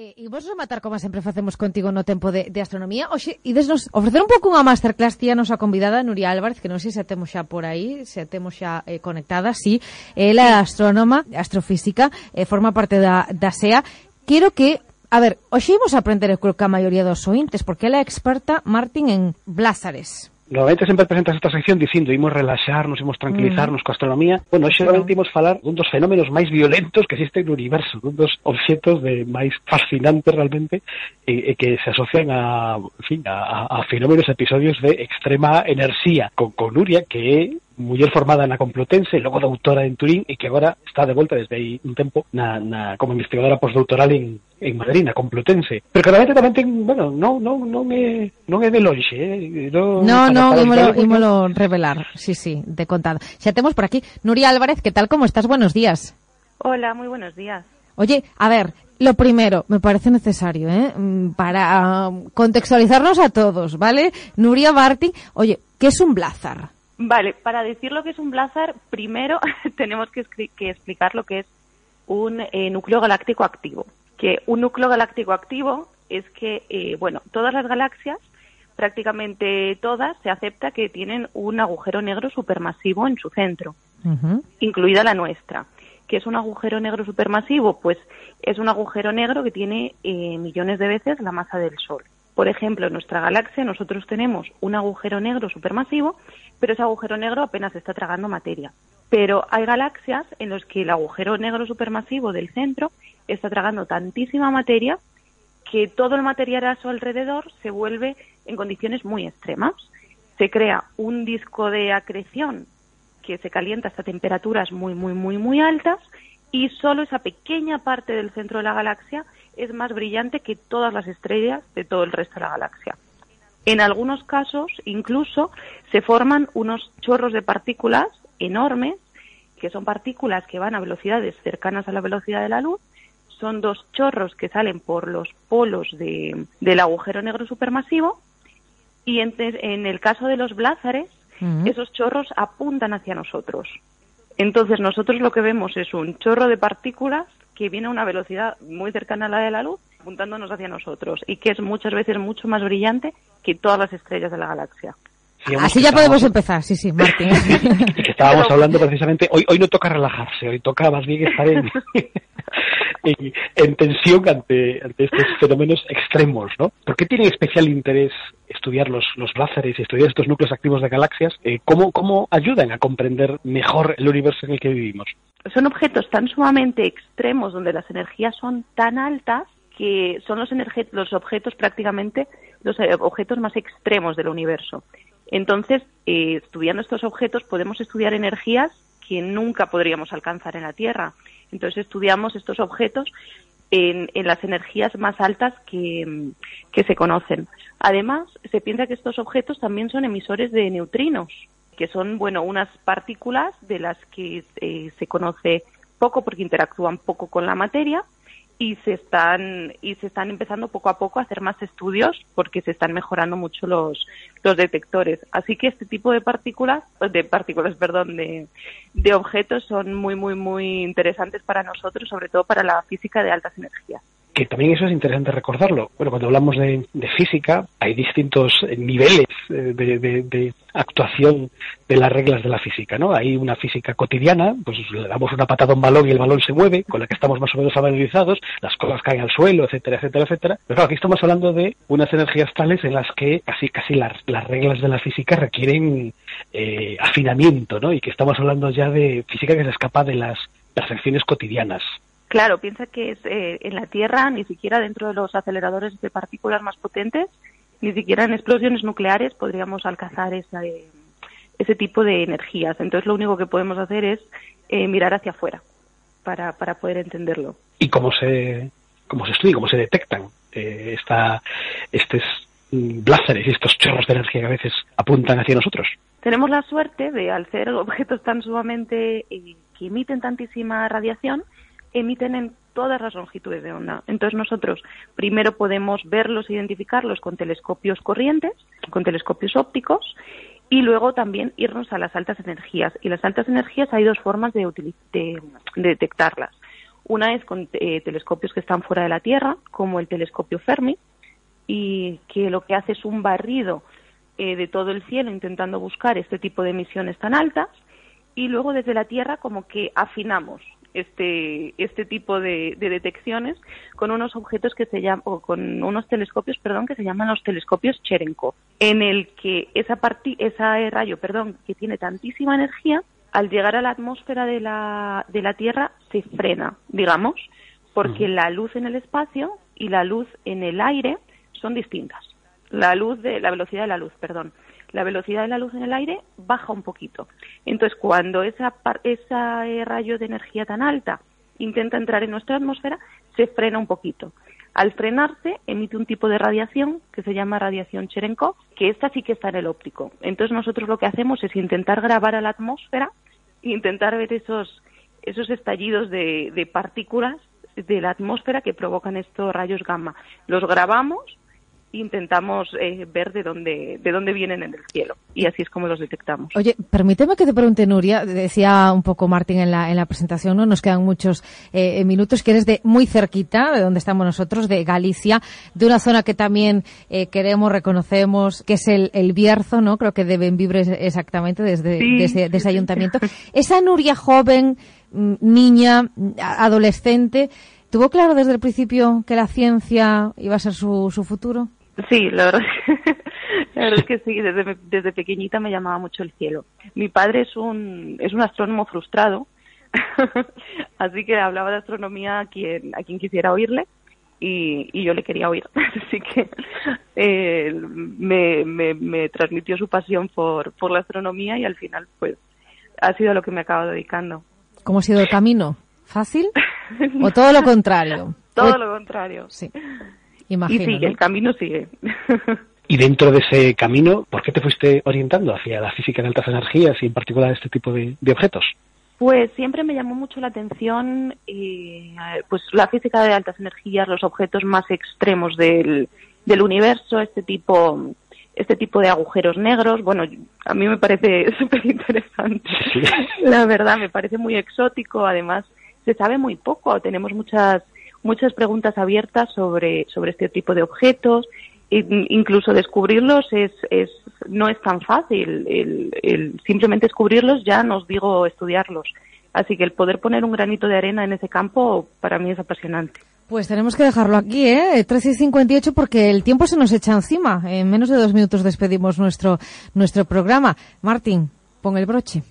E, e vos matar como sempre facemos contigo no tempo de, de astronomía, oxe, idesnos ofrecer un pouco unha masterclass tía nosa convidada, Nuria Álvarez, que non sei se temos xa por aí, se temos xa eh, conectada, sí, ela é astrónoma, astrofísica, eh, forma parte da, da SEA. Quero que A ver, hoxe imos aprender, creo que a maioría dos ointes, porque ela é experta, Martín, en blázares. Normalmente sempre presentas esta sección dicindo imos relaxarnos, imos tranquilizarnos mm. coa astronomía. Bueno, hoxe realmente imos falar dun dos fenómenos máis violentos que existen no universo, dun dos obxectos de máis fascinantes realmente e, e que se asocian a, en fin, a, a fenómenos, episodios de extrema enerxía, con, con Nuria, que é muller formada na Complutense logo doutora en Turín e que agora está de volta desde aí un tempo na, na como investigadora postdoctoral en, en Madrid, na Complutense. Pero que realmente tamén ten, bueno, non, non, non é non é de longe, eh? No, no, no ímolo, ímolo revelar, sí, sí, de contado. Xa temos por aquí Nuria Álvarez, que tal como estás? Buenos días. Hola, muy buenos días. Oye, a ver, lo primero, me parece necesario, ¿eh? Mm, para um, contextualizarnos a todos, ¿vale? Nuria Barty, oye, ¿qué es un blázar? Vale, para decir lo que es un blázar, primero tenemos que, que, explicar lo que es un eh, núcleo galáctico activo. Que un núcleo galáctico activo es que, eh, bueno, todas las galaxias, prácticamente todas, se acepta que tienen un agujero negro supermasivo en su centro, incluida la nuestra. ¿Qué es un agujero negro supermasivo? Pues es un agujero negro que tiene eh, millones de veces la masa del Sol. Por ejemplo, en nuestra galaxia nosotros tenemos un agujero negro supermasivo pero ese agujero negro apenas está tragando materia. Pero hay galaxias en las que el agujero negro supermasivo del centro está tragando tantísima materia que todo el material a su alrededor se vuelve en condiciones muy extremas. Se crea un disco de acreción que se calienta hasta temperaturas muy, muy, muy, muy altas y solo esa pequeña parte del centro de la galaxia es más brillante que todas las estrellas de todo el resto de la galaxia. En algunos casos, incluso, se forman unos chorros de partículas enormes, que son partículas que van a velocidades cercanas a la velocidad de la luz. Son dos chorros que salen por los polos del agujero negro supermasivo. Y en, el caso de los blázares, esos chorros apuntan hacia nosotros. Entonces, nosotros lo que vemos es un chorro de partículas que viene a una velocidad muy cercana a la de la luz apuntándonos hacia nosotros y que es muchas veces mucho más brillante que todas las estrellas de la galaxia. Así ya podemos empezar, sí, sí, Martín. que estábamos hablando precisamente, hoy, hoy no toca relajarse, hoy toca más bien estar en, en, tensión ante, ante, estos fenómenos extremos, ¿no? ¿Por qué tiene especial interés estudiar los, láseres y estudiar estos núcleos activos de galaxias? Eh, ¿cómo, ¿Cómo ayudan a comprender mejor el universo en el que vivimos? Son objetos tan sumamente extremos donde las energías son tan altas que son los, los objetos prácticamente los eh, objetos más extremos del universo. Entonces, eh, estudiando estos objetos podemos estudiar energías que nunca podríamos alcanzar en la Tierra. Entonces, estudiamos estos objetos en, las energías más altas que, se conocen. Además, se piensa que estos objetos también son emisores de neutrinos, que son, bueno, unas partículas de las que eh, se conoce poco porque interactúan poco con la materia y se están y se están empezando poco a poco a hacer más estudios porque se están mejorando mucho los los detectores. Así que este tipo de partículas de partículas perdón de, de objetos son muy muy muy interesantes para nosotros sobre todo para la física de altas energías que también eso es interesante recordarlo. Bueno, cuando hablamos de, física, hay distintos niveles eh, de, actuación de las reglas de la física, ¿no? Hay una física cotidiana, pues le damos una patada a un balón y el balón se mueve, con la que estamos más o menos familiarizados, las cosas caen al suelo, etcétera, etcétera, etcétera. Pero claro, aquí estamos hablando de unas energías tales en las que casi, casi las, reglas de la física requieren eh, afinamiento, ¿no? Y que estamos hablando ya de física que se escapa de las percepciones cotidianas. Claro, piensa que es, eh, en la Tierra, ni siquiera dentro de los aceleradores de partículas más potentes, ni siquiera en explosiones nucleares podríamos alcanzar esa, eh, ese tipo de energías. Entonces, lo único que podemos hacer es eh, mirar hacia afuera para, para poder entenderlo. ¿Y cómo se, cómo se estudia, cómo se detectan esta, estos bláceres y estos chorros de energía que a veces apuntan hacia nosotros? Tenemos la suerte de, al ser objetos tan sumamente que emiten tantísima radiación, emiten en todas las longitudes de onda. Entonces nosotros primero podemos verlos identificarlos con telescopios corrientes, con telescopios ópticos, y luego también irnos a las altas energías. Y las altas energías hay dos formas de, de detectarlas. Una es con eh, telescopios que están fuera de la Tierra, como el telescopio Fermi, y que lo que hace es un barrido eh, de todo el cielo intentando buscar este tipo de emisiones tan altas y luego desde la Tierra como que afinamos este este tipo de, detecciones con unos objetos que se llaman o con unos telescopios perdón que se llaman los telescopios Cherenkov en el que esa ese rayo perdón que tiene tantísima energía al llegar a la atmósfera de la de la Tierra se frena digamos porque la luz en el espacio y la luz en el aire son distintas la luz de la velocidad de la luz, perdón. La velocidad de la luz en el aire baja un poquito. Entonces, cuando esa, ese rayo de energía tan alta intenta entrar en nuestra atmósfera, se frena un poquito. Al frenarse, emite un tipo de radiación que se llama radiación Cherenkov, que esta sí que está en el óptico. Entonces, nosotros lo que hacemos es intentar grabar a la atmósfera e intentar ver esos, esos estallidos de, de partículas de la atmósfera que provocan estos rayos gamma. Los grabamos intentamos eh, ver de dónde, de dónde vienen en el cielo. Y así es como los detectamos. Oye, permíteme que te pregunte, Nuria, decía un poco Martín en la, en la presentación, ¿no? Nos quedan muchos eh, minutos, que eres de muy cerquita, de donde estamos nosotros, de Galicia, de una zona que también eh, queremos, reconocemos, que es el, el Bierzo, ¿no? Creo que de Benvibre exactamente, desde, desde, ese ayuntamiento. Esa Nuria joven, mm, niña, adolescente, ¿Tuvo claro desde el principio que la ciencia iba a ser su, su futuro? Sí, la verdad, la verdad es que sí, desde, desde pequeñita me llamaba mucho el cielo. Mi padre es un, es un astrónomo frustrado, así que hablaba de astronomía a quien, a quien quisiera oírle y, y yo le quería oír. Así que eh, me, me, me transmitió su pasión por, por la astronomía y al final pues ha sido lo que me acabo dedicando. ¿Cómo ha sido el camino? ¿Fácil? ¿O todo lo contrario? todo lo contrario. Sí. Imagino, y sigue, el camino sigue. Y dentro de ese camino, ¿por qué te fuiste orientando hacia la física de altas energías y en particular este tipo de, objetos? Pues siempre me llamó mucho la atención eh, pues la física de altas energías, los objetos más extremos del, del universo, este tipo este tipo de agujeros negros. Bueno, a mí me parece súper interesante. La verdad, me parece muy exótico. Además, se sabe muy poco. Tenemos muchas muchas preguntas abiertas sobre, sobre este tipo de objetos. incluso descubrirlos es, es, no es tan fácil. El, simplemente descubrirlos ya nos digo estudiarlos. Así que el poder poner un granito de arena en ese campo para mí es apasionante. Pues tenemos que dejarlo aquí, ¿eh? 13 y 58 porque el tiempo se nos echa encima. En menos de dos minutos despedimos nuestro, nuestro programa. Martín, pon el broche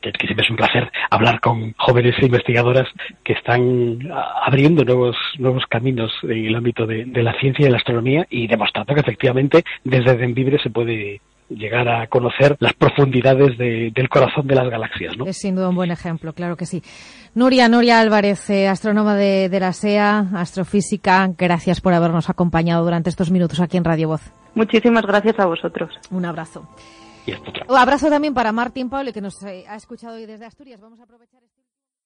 que, que, siempre es un placer hablar con jóvenes investigadoras que están abriendo nuevos nuevos caminos en el ámbito de, la ciencia y de la astronomía y demostrando que efectivamente desde Denvibre se puede llegar a conocer las profundidades del corazón de las galaxias. ¿no? Es sin duda un buen ejemplo, claro que sí. Nuria, Nuria Álvarez, eh, astrónoma de, de la SEA, astrofísica, gracias por habernos acompañado durante estos minutos aquí en Radio Voz. Muchísimas gracias a vosotros. Un abrazo. Un abrazo también para Martín Pablo, que nos eh, ha escuchado hoy desde Asturias. Vamos a aprovechar este...